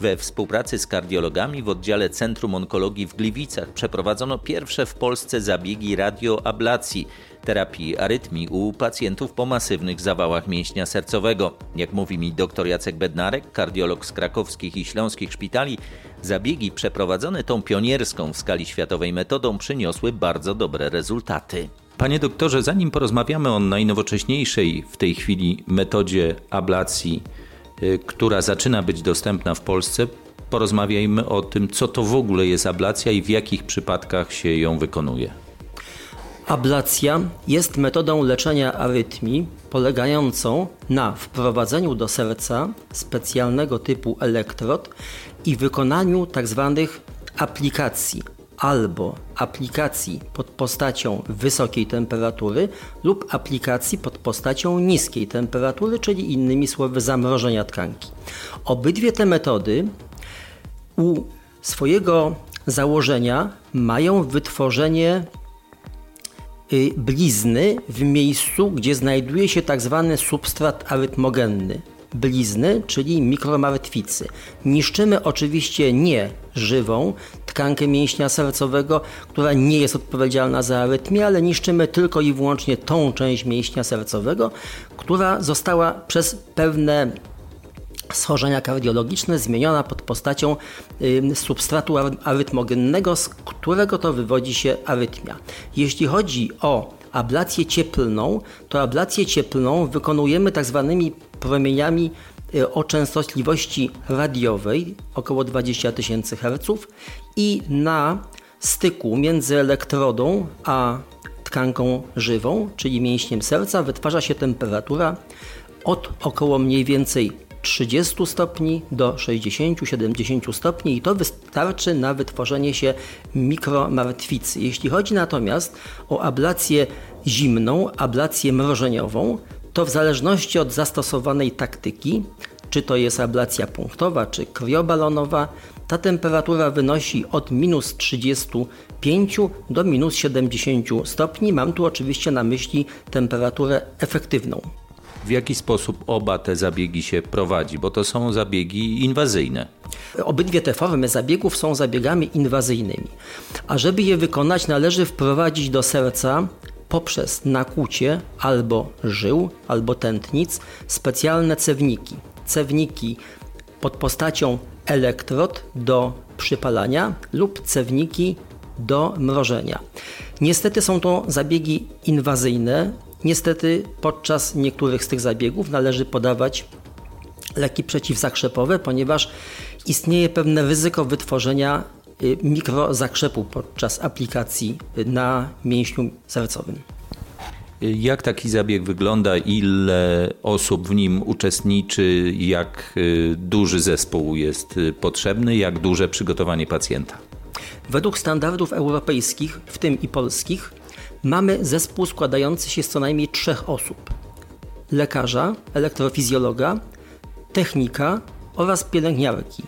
We współpracy z kardiologami w oddziale Centrum Onkologii w Gliwicach przeprowadzono pierwsze w Polsce zabiegi radioablacji terapii arytmii u pacjentów po masywnych zawałach mięśnia sercowego. Jak mówi mi dr Jacek Bednarek, kardiolog z krakowskich i śląskich szpitali, zabiegi przeprowadzone tą pionierską w skali światowej metodą przyniosły bardzo dobre rezultaty. Panie doktorze, zanim porozmawiamy o najnowocześniejszej w tej chwili metodzie ablacji, która zaczyna być dostępna w Polsce, porozmawiajmy o tym, co to w ogóle jest ablacja i w jakich przypadkach się ją wykonuje. Ablacja jest metodą leczenia arytmii polegającą na wprowadzeniu do serca specjalnego typu elektrod i wykonaniu tzw. Tak aplikacji albo aplikacji pod postacią wysokiej temperatury lub aplikacji pod postacią niskiej temperatury, czyli innymi słowy zamrożenia tkanki. Obydwie te metody u swojego założenia mają wytworzenie Y, blizny w miejscu, gdzie znajduje się. Tak substrat arytmogenny. Blizny, czyli mikromartwicy. Niszczymy oczywiście nie żywą tkankę mięśnia sercowego, która nie jest odpowiedzialna za arytmię, ale niszczymy tylko i wyłącznie tą część mięśnia sercowego, która została przez pewne schorzenia kardiologiczne zmieniona pod postacią substratu arytmogennego, z którego to wywodzi się arytmia. Jeśli chodzi o ablację cieplną, to ablację cieplną wykonujemy tak zwanymi promieniami y, o częstotliwości radiowej około 20 tysięcy Hz i na styku między elektrodą a tkanką żywą, czyli mięśniem serca, wytwarza się temperatura od około mniej więcej 30 stopni do 60-70 stopni i to wystarczy na wytworzenie się mikromartwicy. Jeśli chodzi natomiast o ablację zimną, ablację mrożeniową, to w zależności od zastosowanej taktyki, czy to jest ablacja punktowa, czy kriobalonowa, ta temperatura wynosi od minus 35 do minus 70 stopni. Mam tu oczywiście na myśli temperaturę efektywną w jaki sposób oba te zabiegi się prowadzi, bo to są zabiegi inwazyjne. Obydwie te formy zabiegów są zabiegami inwazyjnymi. A żeby je wykonać, należy wprowadzić do serca poprzez nakłucie albo żył, albo tętnic specjalne cewniki. Cewniki pod postacią elektrod do przypalania lub cewniki do mrożenia. Niestety są to zabiegi inwazyjne. Niestety podczas niektórych z tych zabiegów należy podawać leki przeciwzakrzepowe, ponieważ istnieje pewne ryzyko wytworzenia mikrozakrzepu podczas aplikacji na mięśniu sercowym. Jak taki zabieg wygląda? Ile osób w nim uczestniczy? Jak y, duży zespół jest y, potrzebny? Jak duże przygotowanie pacjenta? Według standardów europejskich, w tym i polskich, mamy zespół składający się z co najmniej trzech osób: lekarza, elektrofizjologa, technika oraz pielęgniarki.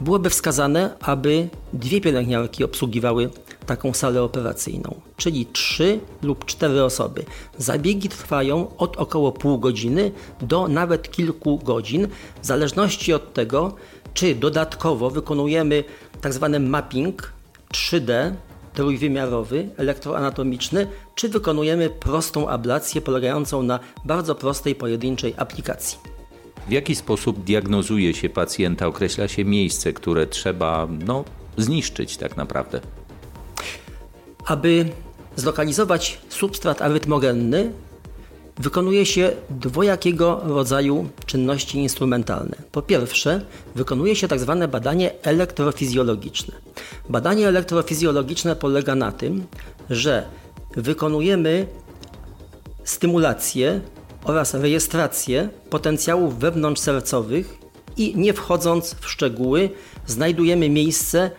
Byłoby wskazane, aby dwie pielęgniarki obsługiwały taką salę operacyjną, czyli trzy lub cztery osoby. Zabiegi trwają od około pół godziny do nawet kilku godzin, w zależności od tego, czy dodatkowo wykonujemy. Tak mapping 3D trójwymiarowy, elektroanatomiczny, czy wykonujemy prostą ablację polegającą na bardzo prostej pojedynczej aplikacji. W jaki sposób diagnozuje się pacjenta, określa się miejsce, które trzeba no, zniszczyć tak naprawdę? Aby zlokalizować substrat arytmogenny, wykonuje się dwojakiego rodzaju czynności instrumentalne. Po pierwsze, wykonuje się tak zwane badanie elektrofizjologiczne. Badanie elektrofizjologiczne polega na tym, że wykonujemy stymulację oraz rejestrację potencjałów wewnątrzsercowych i nie wchodząc w szczegóły, znajdujemy miejsce,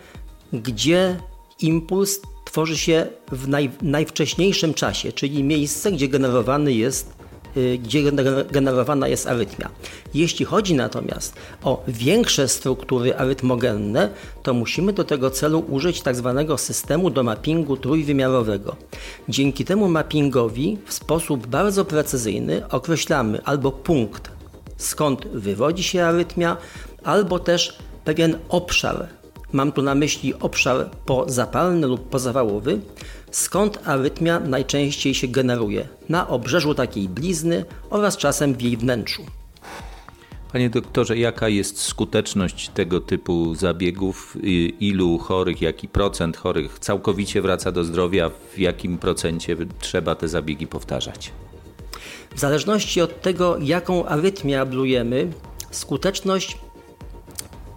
gdzie impuls tworzy się w naj, najwcześniejszym czasie, czyli miejsce, gdzie generowany jest gdzie generowana jest arytmia. Jeśli chodzi natomiast o większe struktury arytmogenne, to musimy do tego celu użyć tak zwanego systemu do mappingu trójwymiarowego. Dzięki temu mappingowi w sposób bardzo precyzyjny określamy albo punkt, skąd wywodzi się arytmia, albo też pewien obszar Mam tu na myśli obszar pozapalny lub pozawałowy, skąd arytmia najczęściej się generuje na obrzeżu takiej blizny oraz czasem w jej wnętrzu. Panie doktorze, jaka jest skuteczność tego typu zabiegów? Ilu chorych, jaki procent chorych całkowicie wraca do zdrowia? W jakim procencie trzeba te zabiegi powtarzać? W zależności od tego, jaką arytmię ablujemy, skuteczność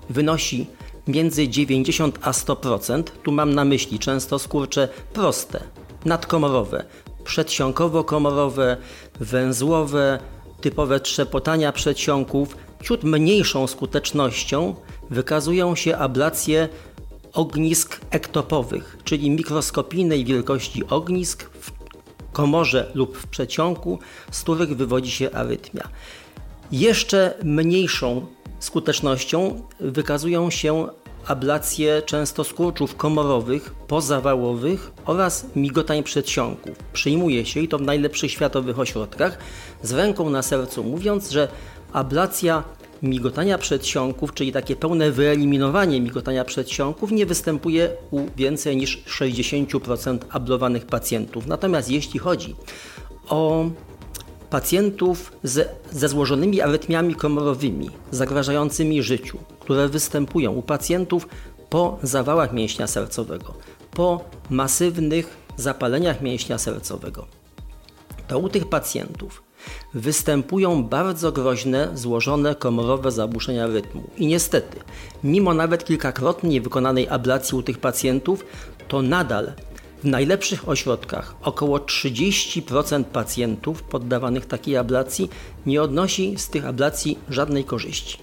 wynosi między 90 a 100%. Tu mam na myśli często skurcze proste, nadkomorowe, przedsionkowo-komorowe, węzłowe, typowe trzepotania przedsionków. Ciut mniejszą skutecznością wykazują się ablacje ognisk ektopowych, czyli mikroskopijnej wielkości ognisk w komorze lub w przeciągu, z których wywodzi się arytmia. Jeszcze mniejszą skutecznością wykazują się ablacje często skurczów komorowych, pozawałowych oraz migotań przedsionków. Przyjmuje się, i to w najlepszych światowych ośrodkach, z ręką na sercu mówiąc, że ablacja migotania przedsionków, czyli takie pełne wyeliminowanie migotania przedsionków, nie występuje u więcej niż 60% ablowanych pacjentów. Natomiast jeśli chodzi o pacjentów z, ze złożonymi arytmiami komorowymi zagrażającymi życiu, które występują u pacjentów po zawałach mięśnia sercowego, po masywnych zapaleniach mięśnia sercowego, to u tych pacjentów występują bardzo groźne, złożone komorowe zaburzenia rytmu. I niestety, mimo nawet kilkakrotnie wykonanej ablacji u tych pacjentów, to nadal w najlepszych ośrodkach około 30% pacjentów poddawanych takiej ablacji nie odnosi z tych ablacji żadnej korzyści.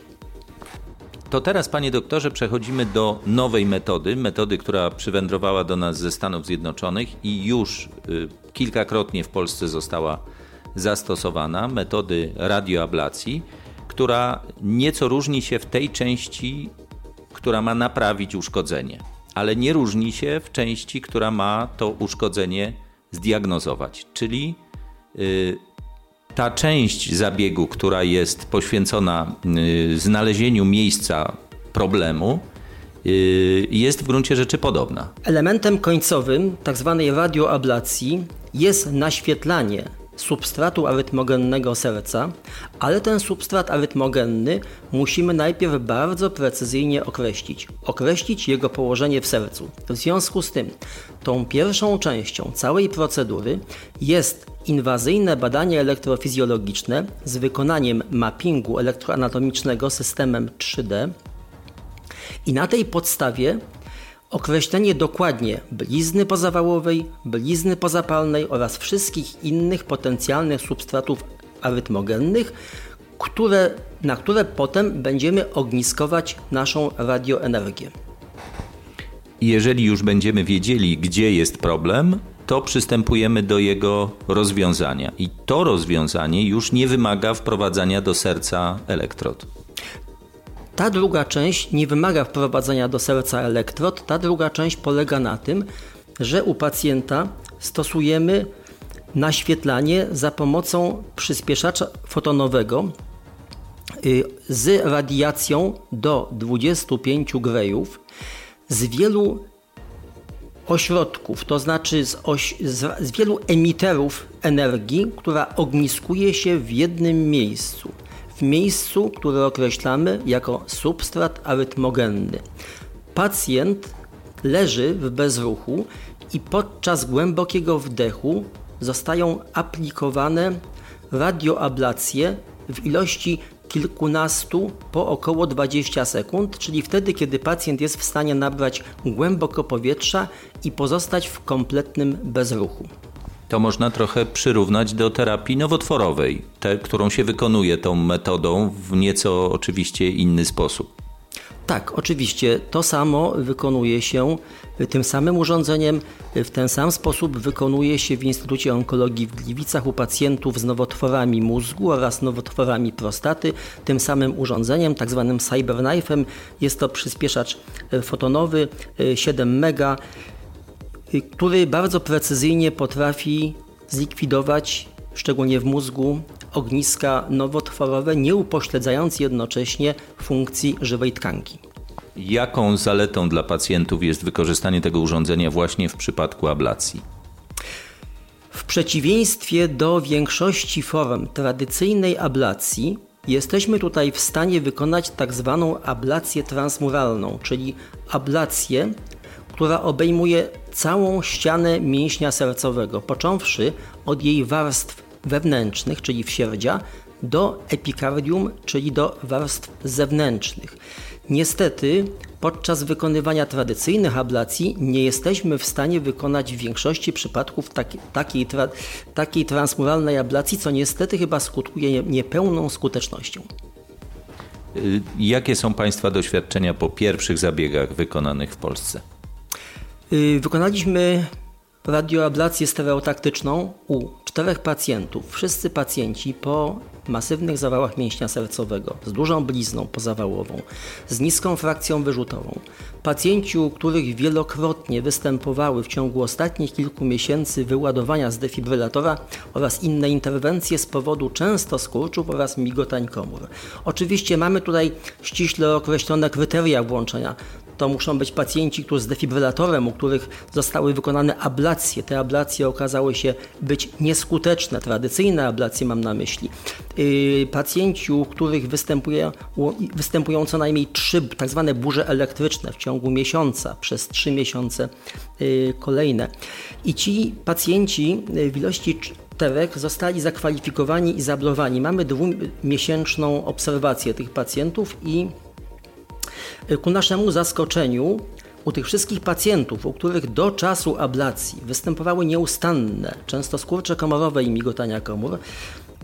To teraz, panie doktorze, przechodzimy do nowej metody, metody, która przywędrowała do nas ze Stanów Zjednoczonych i już y, kilkakrotnie w Polsce została zastosowana, metody radioablacji, która nieco różni się w tej części, która ma naprawić uszkodzenie ale nie różni się w części, która ma to uszkodzenie zdiagnozować. Czyli y, ta część zabiegu, która jest poświęcona y, znalezieniu miejsca problemu, jest w gruncie rzeczy podobna. Elementem końcowym tzw. Tak radioablacji jest naświetlanie substratu arytmogennego serca, ale ten substrat arytmogenny musimy najpierw bardzo precyzyjnie określić. Określić jego położenie w sercu. W związku z tym, tą pierwszą częścią całej procedury jest inwazyjne badanie elektrofizjologiczne z wykonaniem mappingu elektroanatomicznego systemem 3D i na tej podstawie Określenie dokładnie blizny pozawałowej, blizny pozapalnej oraz wszystkich innych potencjalnych substratów arytmogennych, które, na które potem będziemy ogniskować naszą radioenergię. Jeżeli już będziemy wiedzieli, gdzie jest problem, to przystępujemy do jego rozwiązania. I to rozwiązanie już nie wymaga wprowadzania do serca elektrod. Ta druga część nie wymaga wprowadzenia do serca elektrod. Ta druga część polega na tym, że u pacjenta stosujemy naświetlanie za pomocą przyspieszacza fotonowego y, z radiacją do 25 grejów z wielu ośrodków, to znaczy z, oś, z, z wielu emiterów energii, która ogniskuje się w jednym miejscu w miejscu, które określamy jako substrat arytmogenny. Pacjent leży w bezruchu i podczas głębokiego wdechu zostają aplikowane radioablacje w ilości kilkunastu po około 20 sekund, czyli wtedy, kiedy pacjent jest w stanie nabrać głęboko powietrza i pozostać w kompletnym bezruchu to można trochę przyrównać do terapii nowotworowej, te, którą się wykonuje tą metodą w nieco oczywiście inny sposób. Tak, oczywiście to samo wykonuje się tym samym urządzeniem, w ten sam sposób wykonuje się w Instytucie Onkologii w Gliwicach u pacjentów z nowotworami mózgu oraz nowotworami prostaty. Tym samym urządzeniem, tak zwanym cyberknife'em, jest to przyspieszacz fotonowy 7 mega który bardzo precyzyjnie potrafi zlikwidować, szczególnie w mózgu, ogniska nowotworowe, nie upośledzając jednocześnie funkcji żywej tkanki. Jaką zaletą dla pacjentów jest wykorzystanie tego urządzenia właśnie w przypadku ablacji? W przeciwieństwie do większości form tradycyjnej ablacji, jesteśmy tutaj w stanie wykonać tak zwaną ablację transmuralną, czyli ablację która obejmuje całą ścianę mięśnia sercowego, począwszy od jej warstw wewnętrznych, czyli wsierdzia, do epikardium, czyli do warstw zewnętrznych. Niestety, podczas wykonywania tradycyjnych ablacji nie jesteśmy w stanie wykonać w większości przypadków taki, takiej, tra, takiej transmuralnej ablacji, co niestety chyba skutkuje niepełną skutecznością. Y, jakie są Państwa doświadczenia po pierwszych zabiegach wykonanych w Polsce? Y, wykonaliśmy radioablację stereotaktyczną u czterech pacjentów. Wszyscy pacjenci po masywnych zawałach mięśnia sercowego, z dużą blizną pozawałową, z niską frakcją wyrzutową. Pacjenci, u których wielokrotnie występowały w ciągu ostatnich kilku miesięcy wyładowania z defibrylatora oraz inne interwencje z powodu często skurczów oraz migotań komór. Oczywiście mamy tutaj ściśle określone kryteria włączenia to muszą być pacjenci, którzy z defibrylatorem, u których zostały wykonane ablacje. Te ablacje okazały się być nieskuteczne, tradycyjne ablacje mam na myśli. Yy, pacjenci, u których występuje, występują co najmniej trzy tak zwane burze elektryczne w ciągu miesiąca, przez trzy miesiące yy, kolejne. I ci pacjenci yy, w ilości czterech zostali zakwalifikowani i zablowani. Mamy dwumiesięczną obserwację tych pacjentów i Ku naszemu zaskoczeniu u tych wszystkich pacjentów, u których do czasu ablacji występowały nieustanne, często skurcze komorowe i migotania komór,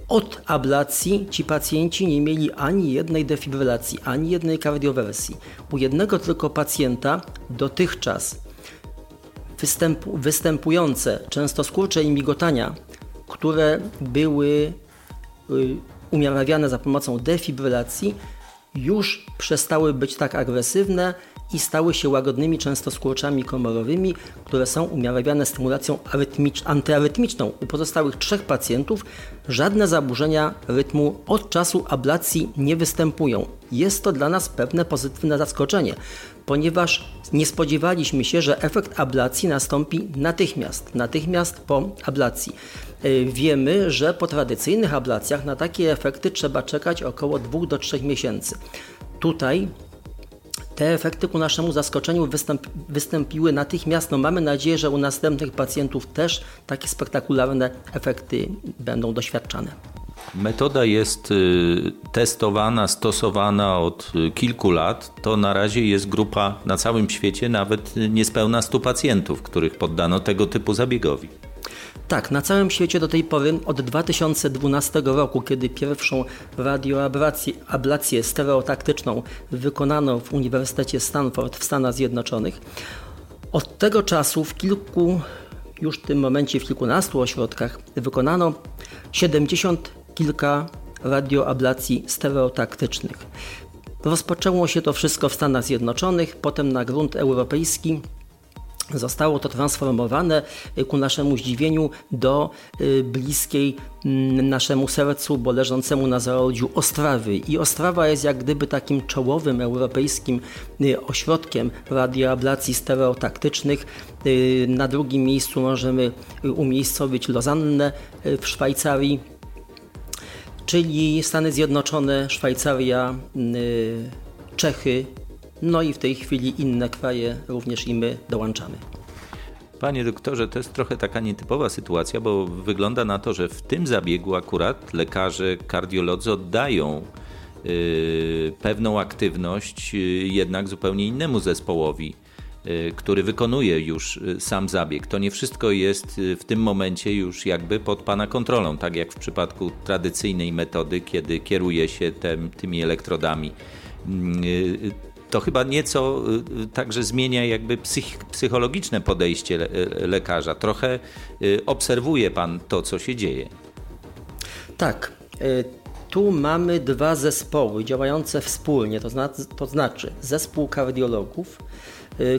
od ablacji ci pacjenci nie mieli ani jednej defibrylacji, ani jednej kardiowersji. U jednego tylko pacjenta dotychczas występu, występujące często skurcze i migotania, które były y, za pomocą defibrylacji, już przestały być tak agresywne i stały się łagodnymi często skurczami komorowymi, które są umiarkowane stymulacją antyarytmiczną. U pozostałych trzech pacjentów żadne zaburzenia rytmu od czasu ablacji nie występują. Jest to dla nas pewne pozytywne zaskoczenie. ponieważ nie spodziewaliśmy się, że efekt ablacji nastąpi natychmiast, natychmiast po ablacji. E, wiemy, że po tradycyjnych ablacjach na takie efekty trzeba czekać około 2 do 3 miesięcy. Tutaj te efekty ku naszemu zaskoczeniu wystąpiły natychmiast. No mamy nadzieję, że u następnych pacjentów też takie spektakularne efekty będą doświadczane. Metoda jest y, testowana, stosowana od y, kilku lat. To na razie jest grupa na całym świecie nawet niespełna 100 pacjentów, których poddano tego typu zabiegowi. Tak, na całym świecie do tej pory od 2012 roku, kiedy pierwszą radioablację ablację stereotaktyczną wykonano w Uniwersytecie Stanford w Stanach Zjednoczonych, od tego czasu w kilku, już w tym momencie w kilkunastu ośrodkach wykonano 70 kilka radioablacji stereotaktycznych. Rozpoczęło się to wszystko w Stanach Zjednoczonych, potem na grunt europejski Zostało to transformowane y, ku naszemu zdziwieniu do y, bliskiej mm, naszemu sercu, bo leżącemu na zarodziu Ostrawy. I Ostrawa jest jak gdyby takim czołowym europejskim y, ośrodkiem radioablacji stereotaktycznych. Na drugim miejscu możemy umiejscowić Lozannę w Szwajcarii, czyli Stany Zjednoczone, Szwajcaria, Czechy, no i w tej chwili inne kraje również i my dołączamy. Panie doktorze, to jest trochę taka nietypowa sytuacja, bo wygląda na to, że w tym zabiegu akurat lekarze, kardiolodzy oddają yy, pewną aktywność yy, jednak zupełnie innemu zespołowi, yy, który wykonuje już yy, sam zabieg. To nie wszystko jest yy, w tym momencie już jakby pod Pana kontrolą, tak jak w przypadku tradycyjnej metody, kiedy kieruje się tem, tymi elektrodami yy, to chyba nieco y, także zmienia jakby psych, psychologiczne podejście le, lekarza. Trochę y, obserwuje pan to, co się dzieje. Tak. Y, tu mamy dwa zespoły działające wspólnie, to, zna, to znaczy zespół kardiologów,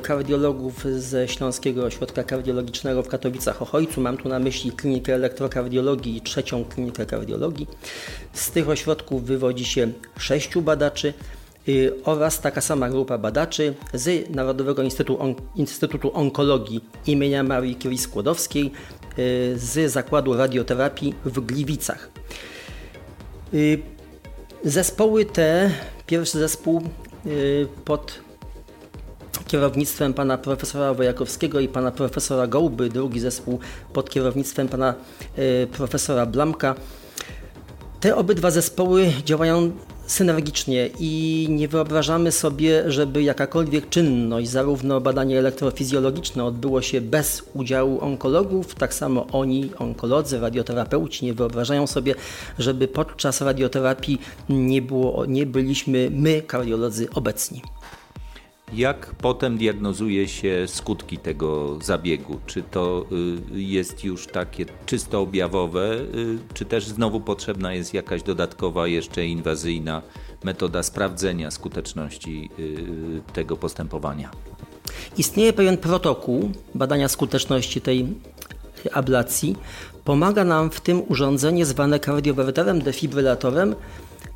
kardiologów ze Śląskiego Ośrodka Kardiologicznego w Katowicach-Ochojcu. Mam tu na myśli klinikę elektrokardiologii i trzecią klinikę kardiologii. Z tych ośrodków wywodzi się sześciu badaczy, Y, oraz taka sama grupa badaczy z Narodowego Instytutu, On Instytutu Onkologii imienia Marii Curie-Skłodowskiej y, z Zakładu Radioterapii w Gliwicach. Y, zespoły te, pierwszy zespół pod kierownictwem pana profesora Wojakowskiego i pana profesora Gołby, drugi zespół pod kierownictwem pana profesora Blamka. Te obydwa zespoły działają synergicznie i nie wyobrażamy sobie, żeby jakakolwiek czynność, zarówno badanie elektrofizjologiczne odbyło się bez udziału onkologów, tak samo oni, onkolodzy, radioterapeuci, nie wyobrażają sobie, żeby podczas radioterapii nie, było, nie byliśmy my, kardiolodzy, obecni. Jak potem diagnozuje się skutki tego zabiegu? Czy to y, jest już takie czysto objawowe, y, czy też znowu potrzebna jest jakaś dodatkowa, jeszcze inwazyjna metoda sprawdzenia skuteczności y, tego postępowania? Istnieje pewien protokół badania skuteczności tej ablacji. Pomaga nam w tym urządzenie zwane kardiowerterem defibrylatorem,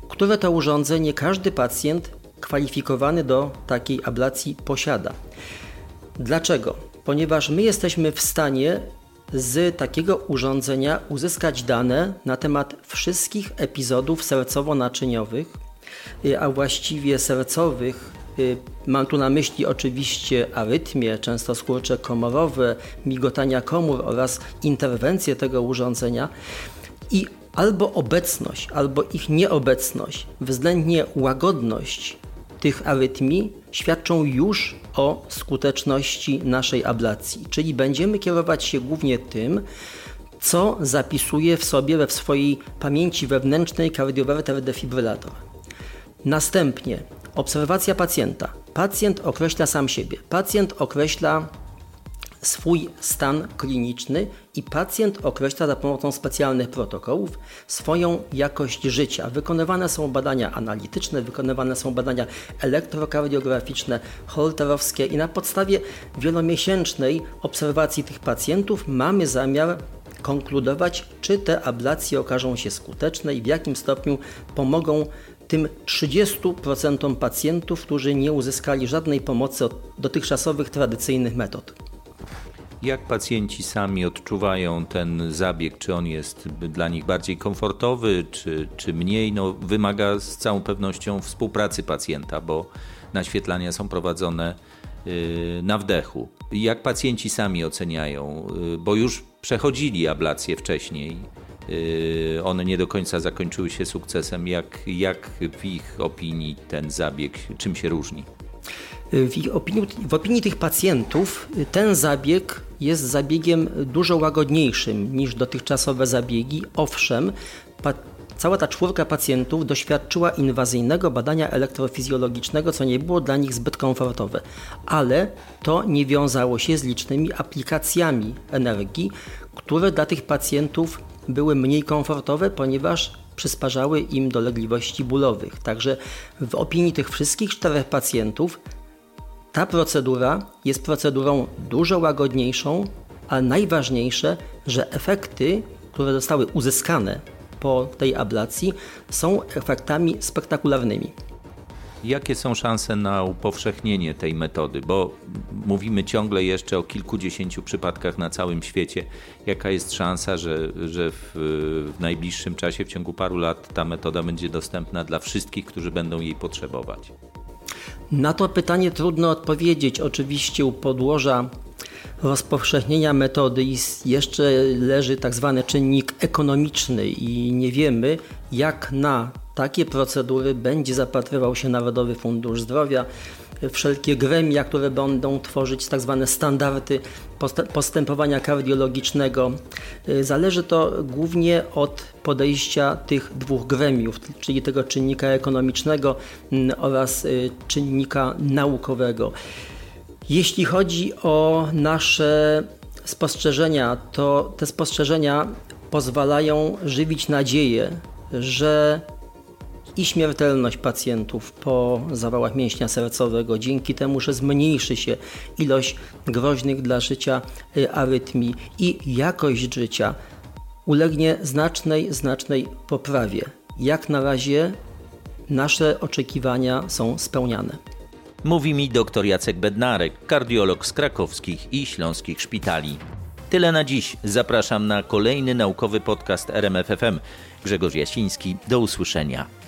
które to urządzenie każdy pacjent kwalifikowany do takiej ablacji posiada. Dlaczego? Ponieważ my jesteśmy w stanie z takiego urządzenia uzyskać dane na temat wszystkich epizodów sercowo-naczyniowych, y, a właściwie sercowych. Y, mam tu na myśli oczywiście arytmie, często skurcze komorowe, migotania komór oraz interwencje tego urządzenia. I albo obecność, albo ich nieobecność, względnie łagodność tych arytmii świadczą już o skuteczności naszej ablacji, czyli będziemy kierować się głównie tym, co zapisuje w sobie we w swojej pamięci wewnętrznej kardiowerter defibrylator. Następnie obserwacja pacjenta. Pacjent określa sam siebie. Pacjent określa swój stan kliniczny i pacjent określa za pomocą specjalnych protokołów swoją jakość życia. Wykonywane są badania analityczne, wykonywane są badania elektrokardiograficzne, holterowskie i na podstawie wielomiesięcznej obserwacji tych pacjentów mamy zamiar konkludować, czy te ablacje okażą się skuteczne i w jakim stopniu pomogą tym 30% pacjentów, którzy nie uzyskali żadnej pomocy od dotychczasowych tradycyjnych metod. Jak pacjenci sami odczuwają ten zabieg? Czy on jest dla nich bardziej komfortowy, czy, czy mniej? No, wymaga z całą pewnością współpracy pacjenta, bo naświetlania są prowadzone y, na wdechu. Jak pacjenci sami oceniają, y, bo już przechodzili ablację wcześniej, y, one nie do końca zakończyły się sukcesem. Jak, jak w ich opinii ten zabieg, czym się różni? W opinii, w opinii, tych pacjentów ten zabieg jest zabiegiem dużo łagodniejszym niż dotychczasowe zabiegi. Owszem, cała ta czwórka pacjentów doświadczyła inwazyjnego badania elektrofizjologicznego, co nie było dla nich zbyt komfortowe, ale to nie wiązało się z licznymi aplikacjami energii, które dla tych pacjentów były mniej komfortowe, ponieważ przysparzały im dolegliwości bólowych. Także w opinii tych wszystkich czterech pacjentów ta procedura jest procedurą dużo łagodniejszą, a najważniejsze, że efekty, które zostały uzyskane po tej ablacji, są efektami spektakularnymi. Jakie są szanse na upowszechnienie tej metody? Bo mówimy ciągle jeszcze o kilkudziesięciu przypadkach na całym świecie. Jaka jest szansa, że, że w, w najbliższym czasie, w ciągu paru lat, ta metoda będzie dostępna dla wszystkich, którzy będą jej potrzebować? Na to pytanie trudno odpowiedzieć. Oczywiście u podłoża rozpowszechnienia metody jeszcze leży tak zwany czynnik ekonomiczny i nie wiemy, jak na takie procedury będzie zapatrywał się Narodowy Fundusz Zdrowia wszelkie gremia, które będą tworzyć tak zwane standardy postępowania kardiologicznego. Y, zależy to głównie od podejścia tych dwóch gremiów, czyli tego czynnika ekonomicznego mm, oraz y, czynnika naukowego. Jeśli chodzi o nasze spostrzeżenia, to te spostrzeżenia pozwalają żywić nadzieję, że i śmiertelność pacjentów po zawałach mięśnia sercowego, dzięki temu, że zmniejszy się ilość groźnych dla życia y, arytmii i jakość życia ulegnie znacznej, znacznej poprawie. Jak na razie nasze oczekiwania są spełniane. Mówi mi dr Jacek Bednarek, kardiolog z krakowskich i śląskich szpitali. Tyle na dziś. Zapraszam na kolejny naukowy podcast RMFFM. Grzegorz Jasiński. Do usłyszenia.